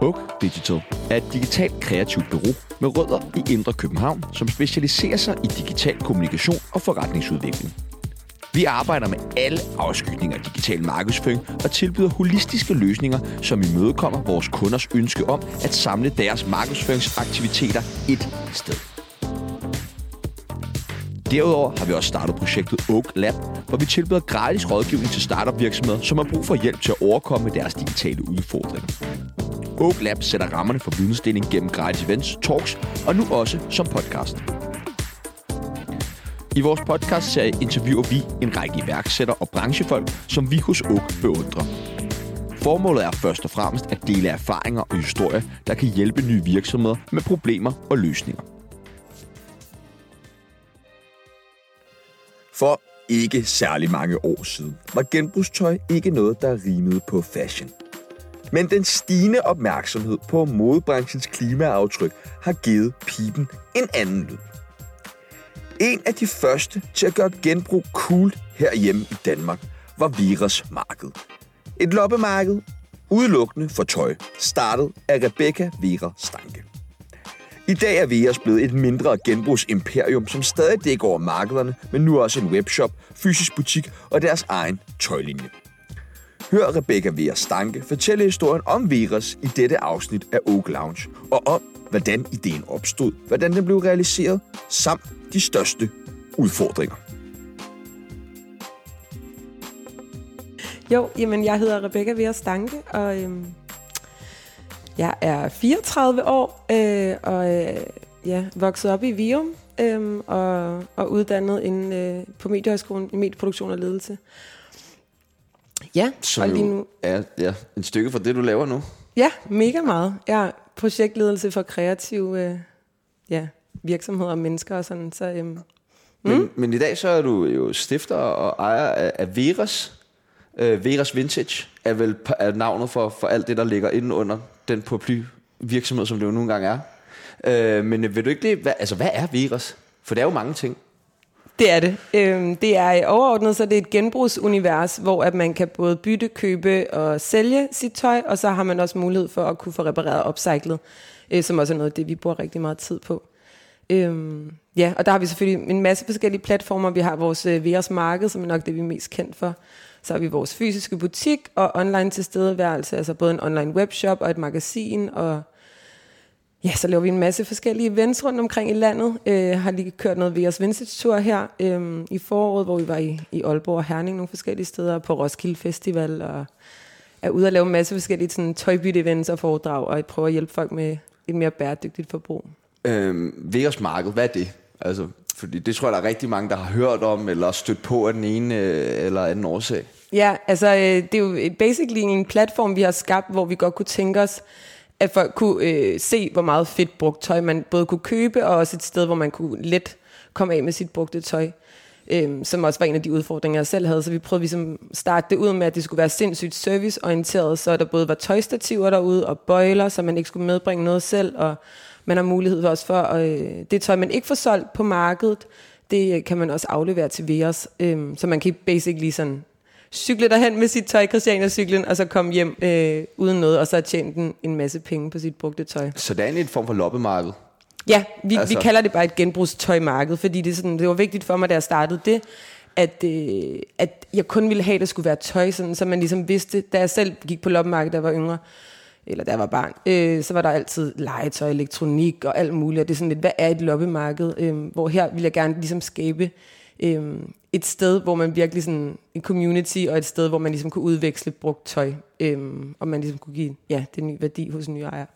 Oak Digital er et digitalt kreativt bureau med rødder i Indre København, som specialiserer sig i digital kommunikation og forretningsudvikling. Vi arbejder med alle afskygninger af digital markedsføring og tilbyder holistiske løsninger, som imødekommer vores kunders ønske om at samle deres markedsføringsaktiviteter et sted. Derudover har vi også startet projektet Oak Lab, hvor vi tilbyder gratis rådgivning til startup virksomheder, som har brug for hjælp til at overkomme deres digitale udfordringer. Oak Lab sætter rammerne for vidensdeling gennem gratis events, talks og nu også som podcast. I vores podcastserie interviewer vi en række iværksættere og branchefolk, som vi hos Oak beundrer. Formålet er først og fremmest at dele erfaringer og historier, der kan hjælpe nye virksomheder med problemer og løsninger. For ikke særlig mange år siden var genbrugstøj ikke noget, der rimede på fashion. Men den stigende opmærksomhed på modebranchens klimaaftryk har givet pipen en anden lyd. En af de første til at gøre genbrug cool herhjemme i Danmark var Viras Marked. Et loppemarked udelukkende for tøj, startet af Rebecca Vera Stanke. I dag er Veras blevet et mindre genbrugsimperium, som stadig dækker over markederne, men nu også en webshop, fysisk butik og deres egen tøjlinje. Hør Rebecca Vera Stanke fortælle historien om Veras i dette afsnit af Oak Lounge, og om, hvordan ideen opstod, hvordan den blev realiseret, samt de største udfordringer. Jo, jamen jeg hedder Rebecca Vera Stanke, og øhm, jeg er 34 år, øh, og øh, ja, vokset op i Vium, øh, og, og uddannet inden, øh, på Mediehøjskolen i medieproduktion og ledelse. Ja, Så og lige nu er ja, en stykke fra det, du laver nu. ja, mega meget. Jeg er projektledelse for kreative øh, ja, virksomheder og mennesker og sådan, så øhm, Mm. Men, men i dag så er du jo stifter og ejer af, af Veras. Uh, Veras Vintage er vel er navnet for, for alt det, der ligger inde under den poply virksomhed, som det jo nogle gange er. Uh, men vil du ikke det, hvad, altså hvad er Veras? For det er jo mange ting. Det er det. Øhm, det er øh, overordnet, så det er et genbrugsunivers, hvor at man kan både bytte, købe og sælge sit tøj, og så har man også mulighed for at kunne få repareret og upcyclet, øh, som også er noget af det, vi bruger rigtig meget tid på. Øhm, ja, og der har vi selvfølgelig en masse forskellige platformer. Vi har vores øh, VR's Marked, som er nok det, vi er mest kendt for. Så har vi vores fysiske butik og online tilstedeværelse, altså både en online webshop og et magasin, og Ja, så laver vi en masse forskellige events rundt omkring i landet. Øh, har lige kørt noget VS Vintage Tour her øh, i foråret, hvor vi var i, i Aalborg og Herning nogle forskellige steder, på Roskilde Festival, og er ude at lave en masse forskellige sådan, tøjbytte-events og foredrag, og prøve at hjælpe folk med et mere bæredygtigt forbrug. Uh, Veras Marked, hvad er det? Altså, fordi det tror jeg, der er rigtig mange, der har hørt om, eller stødt på af den ene øh, eller anden årsag. Ja, altså øh, det er jo basically en platform, vi har skabt, hvor vi godt kunne tænke os, at folk kunne øh, se, hvor meget fedt brugt tøj man både kunne købe, og også et sted, hvor man kunne let komme af med sit brugte tøj. Øhm, som også var en af de udfordringer, jeg selv havde. Så vi prøvede ligesom at starte det ud med, at det skulle være sindssygt serviceorienteret, så der både var tøjstativer derude og bøjler, så man ikke skulle medbringe noget selv, og man har mulighed for også for, øh, det tøj, man ikke får solgt på markedet, det kan man også aflevere til VEOS, Øhm, så man kan basically sådan cykle derhen med sit tøj, Christiania-cyklen, og så komme hjem øh, uden noget, og så tjene en, en masse penge på sit brugte tøj. Så det er en form for loppemarked. Ja, vi, altså. Vi kalder det bare et genbrugstøjmarked, fordi det, sådan, det var vigtigt for mig, da jeg startede det, at, øh, at jeg kun ville have, at det skulle være tøj, sådan, så man ligesom vidste, da jeg selv gik på loppemarkedet, da jeg var yngre, eller da jeg var barn, øh, så var der altid legetøj, elektronik og alt muligt, og det er sådan lidt, hvad er et loppemarked? Øh, hvor her vil jeg gerne ligesom skabe øh, et sted, hvor man virkelig sådan, en community, og et sted, hvor man ligesom kunne udveksle brugt tøj, øh, og man ligesom kunne give ja, det ny værdi hos en ny ejer.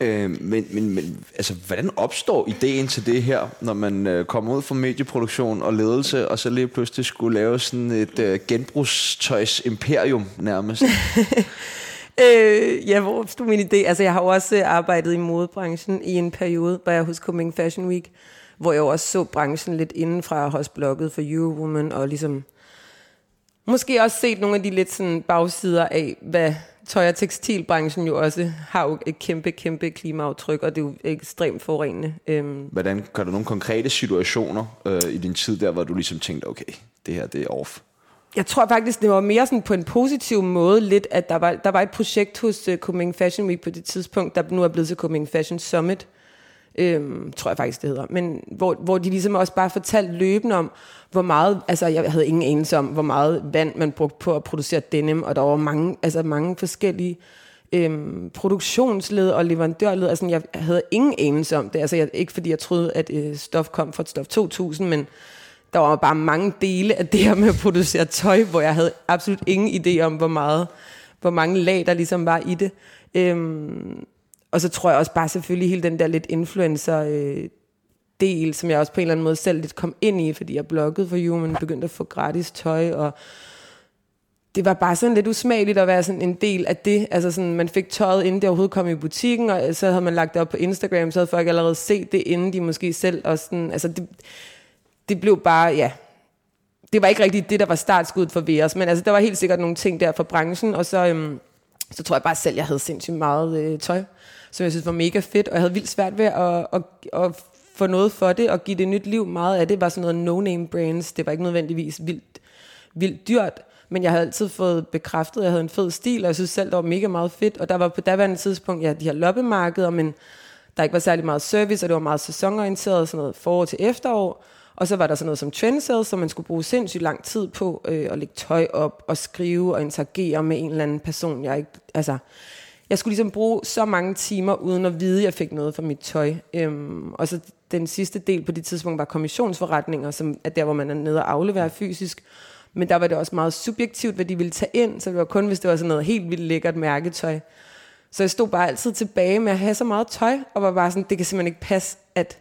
Øh, men, men, men altså, hvordan opstår ideen til det her, når man øh, kommer ud fra medieproduktion og ledelse, og så lige pludselig skulle lave sådan et øh, genbrugstøjs imperium nærmest? Øh, ja, hvor stod min idé? Altså, jeg har jo også øh, arbejdet i modebranchen i en periode, hvor jeg hos Coming Fashion Week, hvor jeg også så branchen lidt indenfra og også blogget for Eurowoman, og ligesom måske også set nogle af de lidt sådan bagsider af, hvad tøj- og tekstilbranchen jo også har jo et kæmpe, kæmpe klimaaftryk, og det er jo ekstremt forurenende. Øhm, Hvordan kan du nogle konkrete situationer øh, i din tid der, hvor du ligesom tænkte, okay, det her det er off? jeg tror faktisk, det var mere sådan på en positiv måde lidt, at der var, der var et projekt hos uh, Copenhagen Fashion Week på det tidspunkt, der nu er blevet til Copenhagen Fashion Summit, øhm, tror jeg faktisk, det hedder. Men hvor, hvor de ligesom også bare fortalte løbende om, hvor meget, altså jeg havde ingen anelse om, hvor meget vand man brugte på at producere denim, og der var mange, altså mange forskellige øhm, produktionsled og leverandørled. Altså jeg havde ingen anelse om det. Altså jeg, ikke fordi jeg troede, at øh, stof kom fra stof 2000, men der var bare mange dele af det her med at producere tøj, hvor jeg havde absolut ingen idé om, hvor meget, hvor mange lag der ligesom var i det. Øhm, og så tror jeg også bare selvfølgelig hele den der lidt influencer øh, del, som jeg også på en eller anden måde selv lidt kom ind i, fordi jeg bloggede for Human, begyndte at få gratis tøj, og det var bare sådan lidt usmageligt at være sådan en del af det. Altså sådan, man fik tøjet, inden det overhovedet kom i butikken, og øh, så havde man lagt det op på Instagram, så havde folk allerede set det, inden de måske selv og sådan, altså det, det blev bare, ja, det var ikke rigtigt det, der var startskuddet for Veres, men altså, der var helt sikkert nogle ting der for branchen, og så, øhm, så tror jeg bare selv, jeg havde sindssygt meget øh, tøj, som jeg synes var mega fedt, og jeg havde vildt svært ved at, at, at få noget for det, og give det nyt liv. Meget af det var sådan noget no-name brands, det var ikke nødvendigvis vildt, vildt dyrt, men jeg havde altid fået bekræftet, at jeg havde en fed stil, og jeg synes selv, det var mega meget fedt, og der var på daværende tidspunkt, ja, de her loppemarkeder, men der ikke var særlig meget service, og det var meget sæsonorienteret, sådan noget forår til efterår, og så var der sådan noget som trendsales, som man skulle bruge sindssygt lang tid på øh, at lægge tøj op og skrive og interagere med en eller anden person. Jeg, ikke, altså, jeg skulle ligesom bruge så mange timer, uden at vide, at jeg fik noget for mit tøj. Øhm, og så den sidste del på det tidspunkt var kommissionsforretninger, som er der, hvor man er nede og afleverer fysisk. Men der var det også meget subjektivt, hvad de ville tage ind, så det var kun, hvis det var sådan noget helt vildt lækkert mærketøj. Så jeg stod bare altid tilbage med at have så meget tøj, og var bare sådan, det kan simpelthen ikke passe, at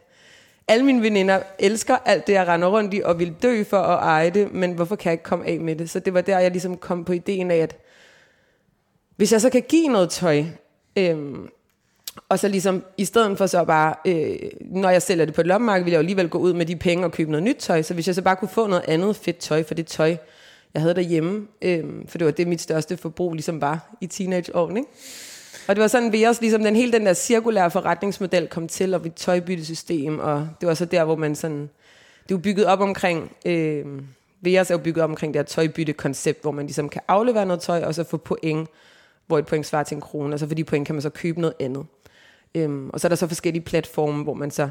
alle mine veninder elsker alt det, jeg render rundt i, og vil dø for at eje det, men hvorfor kan jeg ikke komme af med det? Så det var der, jeg ligesom kom på ideen af, at hvis jeg så kan give noget tøj, øhm, og så ligesom, i stedet for så bare, øh, når jeg sælger det på et lommemarked, vil jeg jo alligevel gå ud med de penge og købe noget nyt tøj. Så hvis jeg så bare kunne få noget andet fedt tøj for det tøj, jeg havde derhjemme, øh, for det var det, mit største forbrug ligesom var i teenageårene, ikke? Og det var sådan, vi også ligesom den hele den der cirkulære forretningsmodel kom til, og vi tøjbyttesystem, og det var så der, hvor man sådan, det var bygget op omkring, øh, Veas er jo bygget op omkring det her tøjbytte-koncept, hvor man ligesom kan aflevere noget tøj, og så få point, hvor et point svarer til en krone, og så for de point kan man så købe noget andet. Øhm, og så er der så forskellige platforme, hvor man så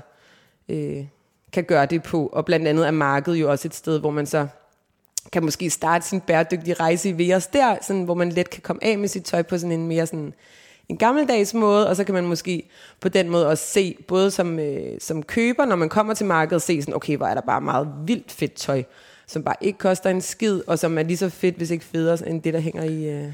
øh, kan gøre det på, og blandt andet er markedet jo også et sted, hvor man så kan måske starte sin bæredygtige rejse i Veas der, sådan, hvor man let kan komme af med sit tøj på sådan en mere sådan en gammeldags måde, og så kan man måske på den måde også se, både som, øh, som køber, når man kommer til markedet, se sådan, okay, hvor er der bare meget vildt fedt tøj, som bare ikke koster en skid, og som er lige så fedt, hvis ikke federe, end det, der hænger i, øh,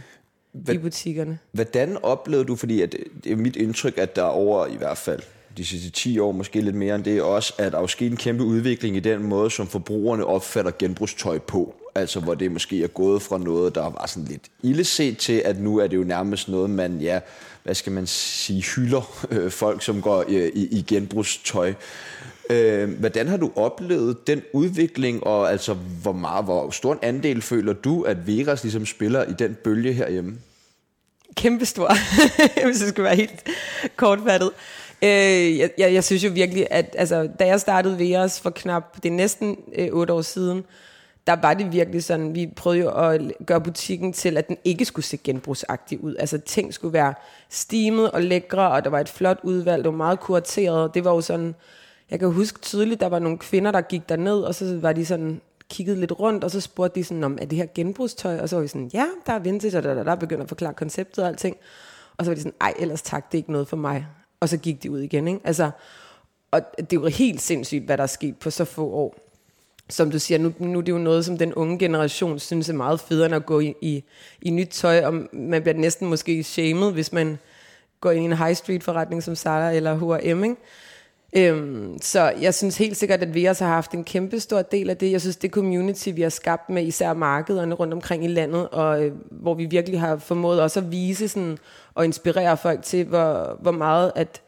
hvad, i butikkerne. Hvordan oplevede du, fordi at det er mit indtryk, at der over i hvert fald de sidste 10 år, måske lidt mere end det også, at der er sket en kæmpe udvikling i den måde, som forbrugerne opfatter genbrugstøj på. Altså hvor det måske er gået fra noget, der var sådan lidt illeset til, at nu er det jo nærmest noget, man, ja, hvad skal man sige, hylder øh, folk, som går øh, i, i genbrugstøj. Øh, hvordan har du oplevet den udvikling, og altså hvor meget, hvor stor en andel føler du, at Veras ligesom spiller i den bølge herhjemme? Kæmpestor, hvis det skal være helt kortfattet. Øh, jeg, jeg, jeg synes jo virkelig, at altså, da jeg startede Veras for knap, det er næsten øh, otte år siden, der var det virkelig sådan, vi prøvede jo at gøre butikken til, at den ikke skulle se genbrugsagtig ud. Altså ting skulle være stimet og lækre, og der var et flot udvalg, det var meget kurateret. Det var jo sådan, jeg kan huske tydeligt, der var nogle kvinder, der gik derned, og så var de sådan, kiggede lidt rundt, og så spurgte de sådan, om er det her genbrugstøj? Og så var vi sådan, ja, der er vintage, og der, der, der begynder at forklare konceptet og alting. Og så var de sådan, ej, ellers tak, det er ikke noget for mig. Og så gik de ud igen, ikke? Altså, og det er jo helt sindssygt, hvad der er sket på så få år som du siger, nu, nu er det jo noget, som den unge generation synes er meget federe end at gå i, i, i nyt tøj, og man bliver næsten måske shamed, hvis man går ind i en high street forretning som Zara eller H&M, ikke? Øhm, så jeg synes helt sikkert, at vi også har haft en kæmpe stor del af det. Jeg synes, det community, vi har skabt med især markederne rundt omkring i landet, og øh, hvor vi virkelig har formået også at vise sådan, og inspirere folk til, hvor, hvor meget at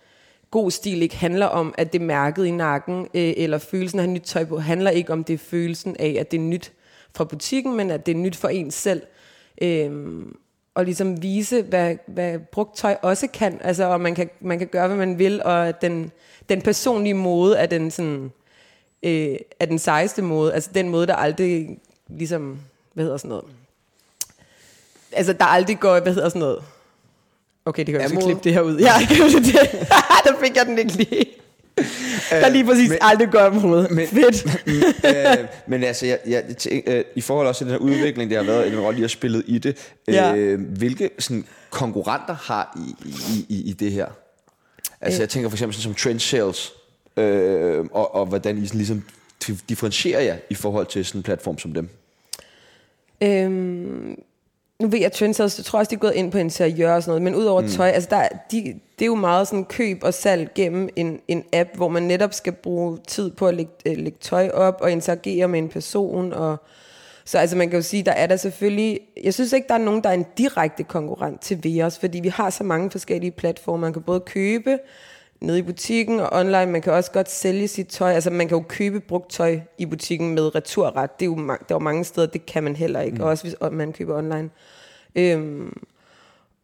god stil ikke handler om, at det er mærket i nakken, øh, eller følelsen af at have nyt tøj på, handler ikke om det følelsen af, at det er nyt fra butikken, men at det er nyt for en selv. Øh, og ligesom vise, hvad, hvad brugt tøj også kan, altså, og man kan, man kan gøre, hvad man vil, og den, den personlige mode er den, sådan, øh, er den sejeste måde, altså den måde, der aldrig ligesom hvad hedder sådan noget? Altså, der aldrig går, hvad hedder sådan noget? Okay, det kan jeg klippe det her ud. Ja, det. der fik jeg den ikke lige. Der lige præcis men, aldrig går om hovedet. Men, Fedt. øh, men altså, jeg, jeg, øh, i forhold også til den her udvikling, der har været, en rolle, jeg har spillet i det, øh, hvilke sådan, konkurrenter har I, i, i, i det her? Altså, øh. jeg tænker for eksempel sådan, som trend sales, øh, og, og hvordan I sådan, ligesom differentierer jer i forhold til sådan en platform som dem? Øhm, nu ved jeg, at Trendsales, jeg tror også, de er gået ind på interiør og sådan noget, men udover mm. tøj, altså der, de, det er jo meget sådan køb og salg gennem en, en app, hvor man netop skal bruge tid på at lægge, øh, lægge tøj op og interagere med en person. Og, så altså man kan jo sige, der er der selvfølgelig, jeg synes ikke, der er nogen, der er en direkte konkurrent til Veos, fordi vi har så mange forskellige platforme. Man kan både købe nede i butikken og online. Man kan også godt sælge sit tøj. Altså man kan jo købe brugt tøj i butikken med returret. Det er jo, der er jo mange steder, det kan man heller ikke. Mm. Også hvis man køber online. Øhm,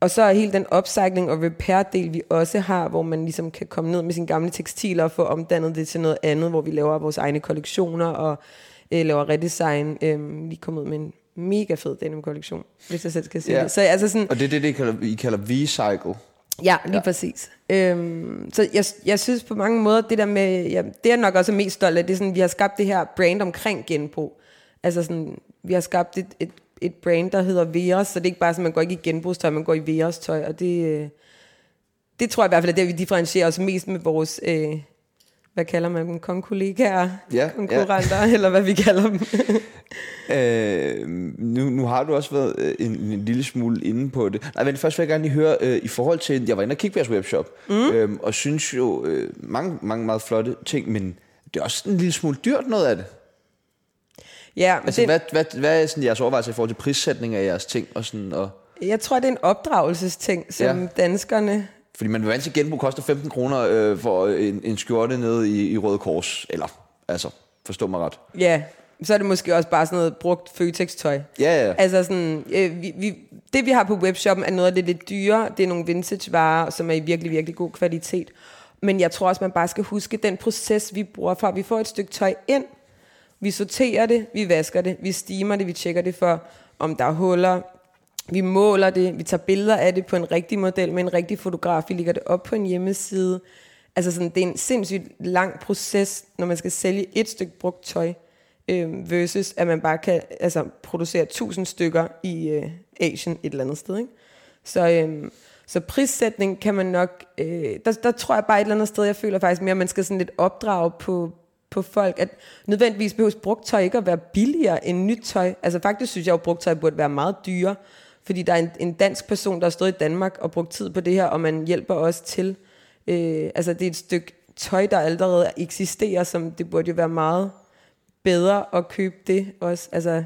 og så er hele den upcycling og repair-del, vi også har, hvor man ligesom kan komme ned med sine gamle tekstiler og få omdannet det til noget andet, hvor vi laver vores egne kollektioner og øh, laver redesign. Vi er kommet ud med en mega fed denim-kollektion, hvis jeg selv skal sige ja. det. Så, altså sådan, og det er det, det kalder, I kalder V-cycle? Ja, lige ja. præcis. Øhm, så jeg, jeg synes på mange måder, det der med, ja, det er nok også mest stolt af, det er sådan, vi har skabt det her brand omkring genbrug. Altså sådan, vi har skabt et, et, et brand, der hedder Veros, så det er ikke bare sådan, man går ikke i genbrugstøj, man går i Veros tøj, og det, øh, det tror jeg i hvert fald er det, vi differentierer os mest med vores, øh, hvad kalder man dem, konkollegaer, ja, konkurrenter, ja. eller hvad vi kalder dem. øh, nu, nu har du også været øh, en, en lille smule inde på det. Nej, men først vil jeg gerne lige høre, øh, i forhold til, jeg var inde og kigge på jeres webshop, mm. øh, og synes jo øh, mange, mange meget flotte ting, men det er også en lille smule dyrt noget af det. Ja, altså, det... hvad, hvad, hvad er sådan jeres overvejelse i forhold til prissætning af jeres ting? Og sådan, og... Jeg tror, det er en opdragelsesting, som ja. danskerne fordi man vil til genbrug koster 15 kroner øh, for en, en skjorte nede i, i Røde Kors. Eller, altså, forstå mig ret. Ja, så er det måske også bare sådan noget brugt Føtex-tøj. Ja, ja. Altså sådan, øh, vi, vi, det vi har på webshoppen er noget af det lidt dyre. Det er nogle vintage-varer, som er i virkelig, virkelig god kvalitet. Men jeg tror også, man bare skal huske den proces, vi bruger fra, vi får et stykke tøj ind, vi sorterer det, vi vasker det, vi steamer det, vi tjekker det for, om der er huller, vi måler det, vi tager billeder af det på en rigtig model med en rigtig fotograf, vi lægger det op på en hjemmeside. Altså sådan, det er en sindssygt lang proces, når man skal sælge et stykke brugt tøj, øh, versus at man bare kan altså, producere tusind stykker i øh, Asien et eller andet sted. Ikke? Så, øh, så prissætning kan man nok, øh, der, der tror jeg bare et eller andet sted, jeg føler faktisk mere, at man skal sådan lidt opdrage på, på folk, at nødvendigvis behøves brugt tøj ikke at være billigere end nyt tøj. Altså faktisk synes jeg jo, at brugt tøj burde være meget dyrere, fordi der er en, en dansk person, der har stået i Danmark og brugt tid på det her, og man hjælper også til. Øh, altså det er et stykke tøj, der allerede eksisterer, som det burde jo være meget bedre at købe det også. Altså,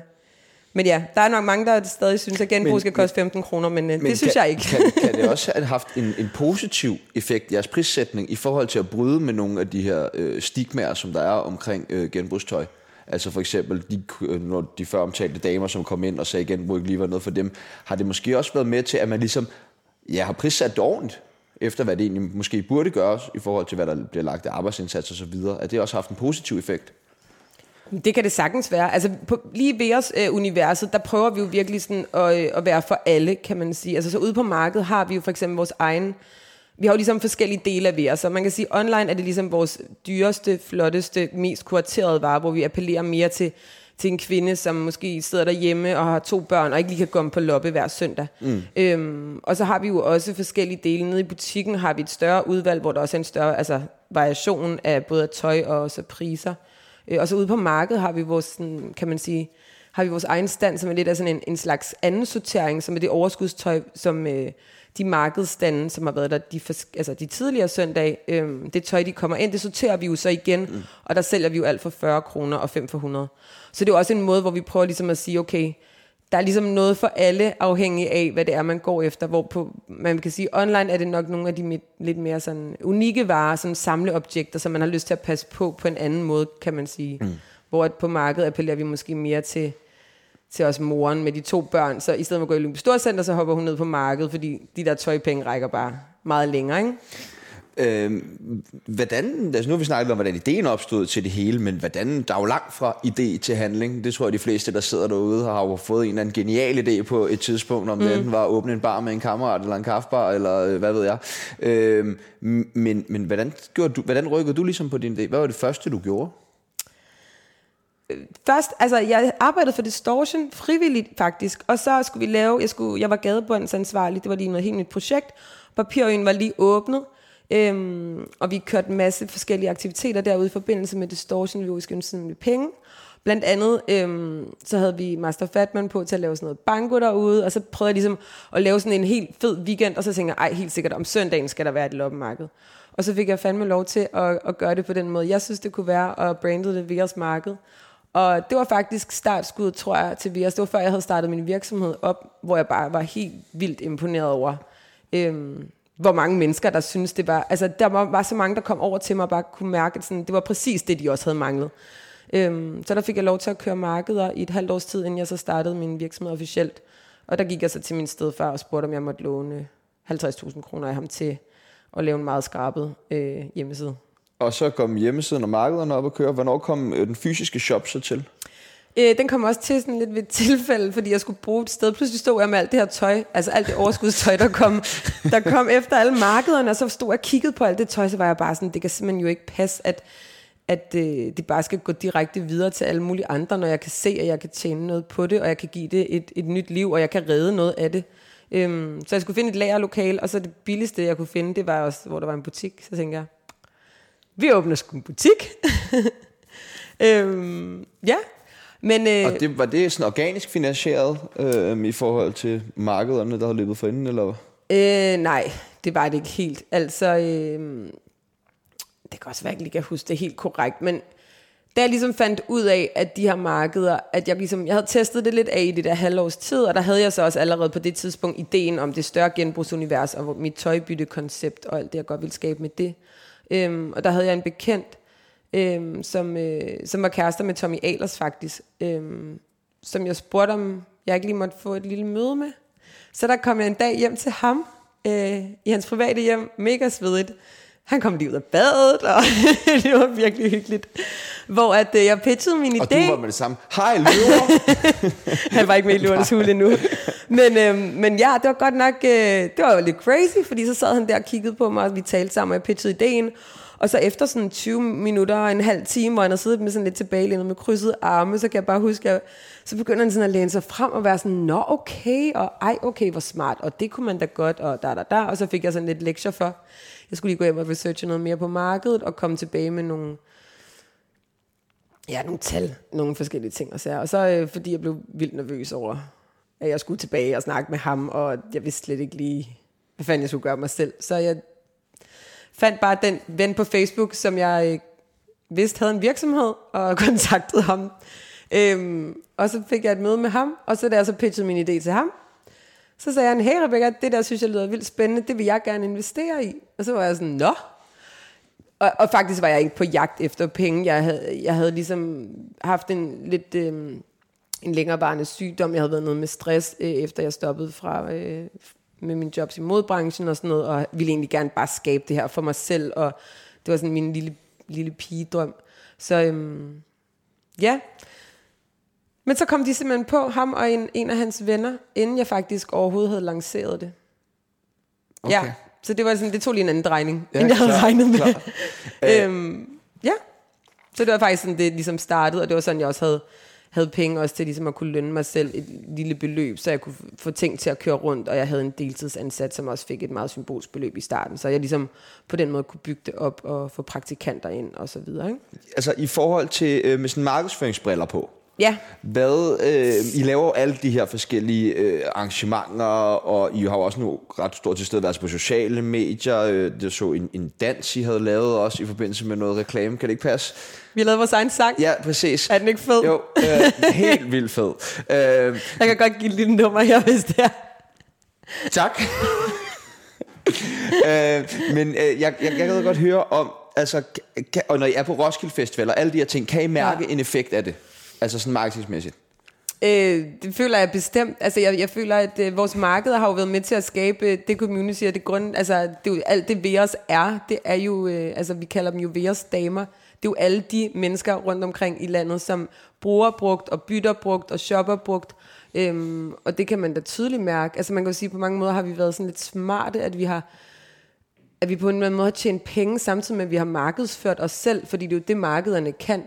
men ja, der er nok mange, der stadig synes, at genbrug skal koste 15 kroner, men, øh, men det synes kan, jeg ikke. kan, kan det også have haft en, en positiv effekt, jeres prissætning, i forhold til at bryde med nogle af de her øh, stigmaer, som der er omkring øh, genbrugstøj? Altså for eksempel, de, øh, når de før omtalte damer, som kom ind og sagde igen, hvor ikke lige var noget for dem, har det måske også været med til, at man ligesom ja, har prissat det ordentligt, efter hvad det egentlig måske burde gøres, i forhold til, hvad der bliver lagt af arbejdsindsats og så videre. At det også har haft en positiv effekt? Det kan det sagtens være. Altså på, lige ved os øh, universet, der prøver vi jo virkelig sådan at, øh, at være for alle, kan man sige. Altså så ude på markedet har vi jo for eksempel vores egen vi har jo ligesom forskellige dele af VR, så man kan sige, online er det ligesom vores dyreste, flotteste, mest kuraterede vare, hvor vi appellerer mere til, til en kvinde, som måske sidder derhjemme og har to børn, og ikke lige kan komme på loppe hver søndag. Mm. Øhm, og så har vi jo også forskellige dele. Nede i butikken har vi et større udvalg, hvor der også er en større altså, variation af både tøj og også priser. Øh, og så ude på markedet har vi vores, sådan, kan man sige, har vi vores egen stand, som er lidt af sådan en, en slags anden sortering, som er det overskudstøj, som, øh, de markedsstande, som har været der de, altså de tidligere søndag, øhm, det tøj, de kommer ind, det sorterer vi jo så igen, mm. og der sælger vi jo alt for 40 kroner og 5 for 100. Så det er jo også en måde, hvor vi prøver ligesom at sige, okay, der er ligesom noget for alle, afhængig af, hvad det er, man går efter. Hvor på, man kan sige, online er det nok nogle af de lidt mere sådan unikke varer, sådan samleobjekter, som man har lyst til at passe på på en anden måde, kan man sige. Mm. Hvor at på markedet appellerer vi måske mere til til os moren med de to børn, så i stedet for at gå i Lyngby Storcenter, så hopper hun ned på markedet, fordi de der tøjpenge rækker bare meget længere, ikke? Øh, hvordan, altså nu har vi snakket om, hvordan ideen opstod til det hele, men hvordan, der er jo langt fra idé til handling. Det tror jeg, de fleste, der sidder derude, har jo fået en eller anden genial idé på et tidspunkt, om mm. det var at åbne en bar med en kammerat, eller en kaffebar, eller øh, hvad ved jeg. Øh, men men hvordan, gjorde du, hvordan rykkede du ligesom på din idé? Hvad var det første, du gjorde? Først, altså jeg arbejdede for Distortion frivilligt faktisk, og så skulle vi lave, jeg, skulle, jeg var gadebåndsansvarlig, det var lige noget helt nyt projekt. Papirøen var lige åbnet, øhm, og vi kørte en masse forskellige aktiviteter derude i forbindelse med Distortion, vi skulle ønskede med penge. Blandt andet, øhm, så havde vi Master Fatman på til at lave sådan noget banko derude, og så prøvede jeg ligesom at lave sådan en helt fed weekend, og så tænkte jeg, ej, helt sikkert, om søndagen skal der være et loppemarked. Og så fik jeg fandme lov til at, at gøre det på den måde, jeg synes, det kunne være, og brandede det Vegas Marked. Og det var faktisk startskuddet, tror jeg, til Vias. Det var før, jeg havde startet min virksomhed op, hvor jeg bare var helt vildt imponeret over, øhm, hvor mange mennesker, der synes det var... Altså, der var, var så mange, der kom over til mig og bare kunne mærke, at sådan, det var præcis det, de også havde manglet. Øhm, så der fik jeg lov til at køre markeder i et halvt års tid, inden jeg så startede min virksomhed officielt. Og der gik jeg så til min stedfar og spurgte, om jeg måtte låne 50.000 kroner af ham til at lave en meget skrabet øh, hjemmeside. Og så kom hjemmesiden og markederne op og køre. Hvornår kom øh, den fysiske shop så til? Øh, den kom også til sådan lidt ved et tilfælde, fordi jeg skulle bruge et sted. Pludselig stod jeg med alt det her tøj, altså alt det overskudstøj, der kom, der kom efter alle markederne, og så stod jeg og kiggede på alt det tøj, så var jeg bare sådan, det kan simpelthen jo ikke passe, at, at øh, det bare skal gå direkte videre til alle mulige andre, når jeg kan se, at jeg kan tjene noget på det, og jeg kan give det et, et nyt liv, og jeg kan redde noget af det. Øhm, så jeg skulle finde et lagerlokale, og så det billigste, jeg kunne finde, det var også, hvor der var en butik. Så tænkte jeg, vi åbner sgu en butik. øhm, ja. Men, øh, og det, var det sådan organisk finansieret øh, i forhold til markederne, der har løbet for inden, eller øh, Nej, det var det ikke helt. Altså, øh, det kan også være, at jeg ikke kan huske det helt korrekt, men da jeg ligesom fandt ud af, at de her markeder, at jeg ligesom, jeg havde testet det lidt af i det der halvårs tid, og der havde jeg så også allerede på det tidspunkt ideen om det større genbrugsunivers, og mit tøjbyttekoncept, og alt det, jeg godt ville skabe med det. Øhm, og der havde jeg en bekendt, øhm, som, øh, som var kærester med Tommy Alers faktisk, øhm, som jeg spurgte om, jeg ikke lige måtte få et lille møde med. Så der kom jeg en dag hjem til ham, øh, i hans private hjem, mega svedigt. Han kom lige ud af badet, og det var virkelig hyggeligt. Hvor at, øh, jeg pitchede min idé. Og du var med det samme. Hej, løver! Han var ikke med i løvernes hule endnu. Men, øh, men ja, det var godt nok, øh, det var jo lidt crazy, fordi så sad han der og kiggede på mig, og vi talte sammen, og jeg pitchede ideen. Og så efter sådan 20 minutter og en halv time, hvor han har siddet med sådan lidt tilbagelænet med krydset arme, så kan jeg bare huske, at så begynder han sådan at læne sig frem og være sådan, nå okay, og ej okay, hvor smart, og det kunne man da godt, og der, der, der. Og så fik jeg sådan lidt lektier for, jeg skulle lige gå hjem og researche noget mere på markedet, og komme tilbage med nogle, ja, nogle tal, nogle forskellige ting og så. Og så øh, fordi jeg blev vildt nervøs over, at jeg skulle tilbage og snakke med ham, og jeg vidste slet ikke lige, hvad fanden jeg skulle gøre mig selv. Så jeg fandt bare den ven på Facebook, som jeg øh, vidste havde en virksomhed, og kontaktede ham. Øhm, og så fik jeg et møde med ham, og så da jeg så pitchede min idé til ham, så sagde han, hey Rebecca, det der synes jeg lyder vildt spændende, det vil jeg gerne investere i. Og så var jeg sådan, nå. Og, og faktisk var jeg ikke på jagt efter penge. Jeg havde, jeg havde ligesom haft en lidt Øh, en længerevarende sygdom. Jeg havde været noget med stress, øh, efter jeg stoppede fra øh, med min jobs i modbranchen og sådan noget, og ville egentlig gerne bare skabe det her for mig selv, og det var sådan min lille, lille pigedrøm. Så øhm, ja, men så kom de simpelthen på ham og en, en af hans venner, inden jeg faktisk overhovedet havde lanceret det. Okay. Ja, så det var sådan, det tog lige en anden drejning, ja, end jeg havde klar, regnet med. øhm, ja, så det var faktisk sådan, det ligesom startede, og det var sådan, jeg også havde, havde penge også til ligesom at kunne lønne mig selv et lille beløb, så jeg kunne få ting til at køre rundt, og jeg havde en deltidsansat, som også fik et meget symbolsk beløb i starten, så jeg ligesom på den måde kunne bygge det op og få praktikanter ind og så videre. Ikke? Altså i forhold til øh, med sådan markedsføringsbriller på, Ja. Hvad, øh, I laver alle de her forskellige øh, arrangementer, og I har også nu ret stor tilstedeværelse på sociale medier. Øh, det så en, en dans, I havde lavet også i forbindelse med noget reklame. Kan det ikke passe? Vi lavet vores egen sang. Ja, præcis. Er den ikke fed? Jo, øh, helt vildt fed. Øh, Jeg kan godt give et lille nummer her, hvis det er. Tak. øh, men øh, jeg, jeg, jeg kan godt høre om, altså, kan, og når I er på Roskilde Festival og alle de her ting, kan I mærke ja. en effekt af det? Altså sådan markedsmæssigt? Øh, det føler jeg bestemt. Altså, jeg, jeg føler, at øh, vores marked har jo været med til at skabe det community, og det grund, altså, det alt det Veros er, det er jo, øh, altså, vi kalder dem jo Veros damer. Det er jo alle de mennesker rundt omkring i landet, som bruger brugt, og bytter brugt, og shopper brugt, øhm, og det kan man da tydeligt mærke. Altså, man kan jo sige, at på mange måder har vi været sådan lidt smarte, at vi har at vi på en eller anden måde har tjent penge, samtidig med, at vi har markedsført os selv, fordi det er jo det, markederne kan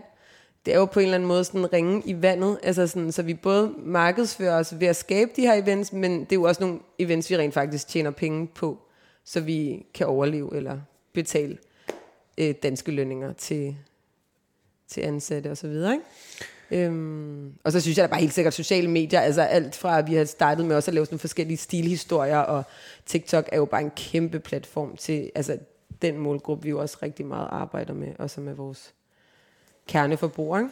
det er jo på en eller anden måde sådan ringe i vandet, altså sådan, så vi både markedsfører os ved at skabe de her events, men det er jo også nogle events, vi rent faktisk tjener penge på, så vi kan overleve eller betale øh, danske lønninger til, til ansatte og så videre, ikke? Øhm, og så synes jeg da bare helt sikkert sociale medier, altså alt fra at vi har startet med også at lave sådan forskellige stilhistorier, og TikTok er jo bare en kæmpe platform til, altså den målgruppe, vi jo også rigtig meget arbejder med, og som med vores kerneforbrug. Ikke?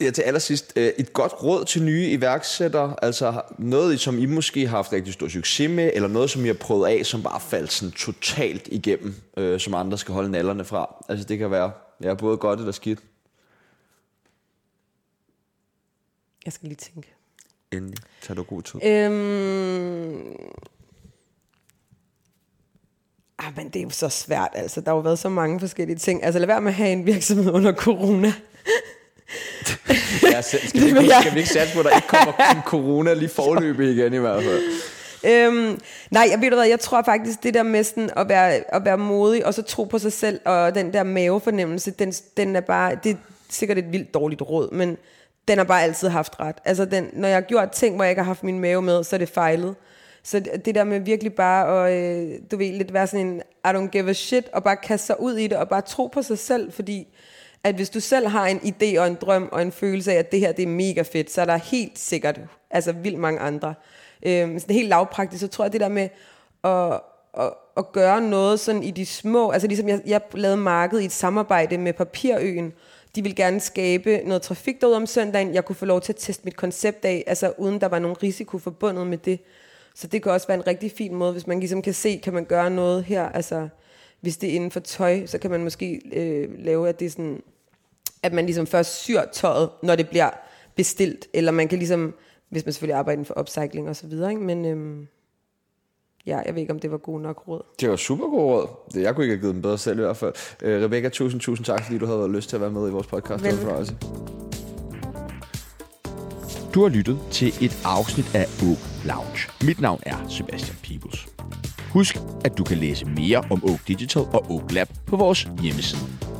Ja, til allersidst, øh, et godt råd til nye iværksættere, altså noget, som I måske har haft rigtig stor succes med, eller noget, som I har prøvet af, som bare faldt sådan totalt igennem, øh, som andre skal holde nallerne fra. Altså det kan være ja, både godt eller skidt. Jeg skal lige tænke. Endelig. Tag du god tid. Øhm... Ah, men det er jo så svært, altså. Der har jo været så mange forskellige ting. Altså, lad være med at have en virksomhed under corona. ja, skal, vi ikke, skal vi ikke satse på, at der ikke kommer corona lige forløbet igen i hvert fald? Øhm, nej, jeg ved hvad, jeg tror faktisk, det der med sådan at være, at være modig, og så tro på sig selv, og den der mavefornemmelse, den, den er bare, det er sikkert et vildt dårligt råd, men den har bare altid haft ret. Altså, den, når jeg har gjort ting, hvor jeg ikke har haft min mave med, så er det fejlet. Så det der med virkelig bare at, øh, du ved, lidt være sådan en, I don't give a shit, og bare kaste sig ud i det, og bare tro på sig selv, fordi at hvis du selv har en idé og en drøm og en følelse af, at det her det er mega fedt, så er der helt sikkert altså vildt mange andre. Øhm, sådan helt lavpraktisk, så tror jeg det der med at, at, at gøre noget sådan i de små, altså ligesom jeg, jeg lavede markedet i et samarbejde med Papirøen, de ville gerne skabe noget trafik derude om søndagen, jeg kunne få lov til at teste mit koncept af, altså uden der var nogen risiko forbundet med det. Så det kan også være en rigtig fin måde, hvis man ligesom kan se, kan man gøre noget her, altså hvis det er inden for tøj, så kan man måske øh, lave, at det er sådan, at man ligesom først syr tøjet, når det bliver bestilt, eller man kan ligesom, hvis man selvfølgelig arbejder inden for upcycling og så videre, ikke? men øhm, ja, jeg ved ikke, om det var god nok råd. Det var super god råd. Jeg kunne ikke have givet dem bedre selv i hvert fald. Øh, Rebecca, tusind, tusind tak, fordi du havde lyst til at være med i vores podcast. Velkommen. Du har lyttet til et afsnit af Oak Lounge. Mit navn er Sebastian Pibus. Husk, at du kan læse mere om Oak Digital og Oak Lab på vores hjemmeside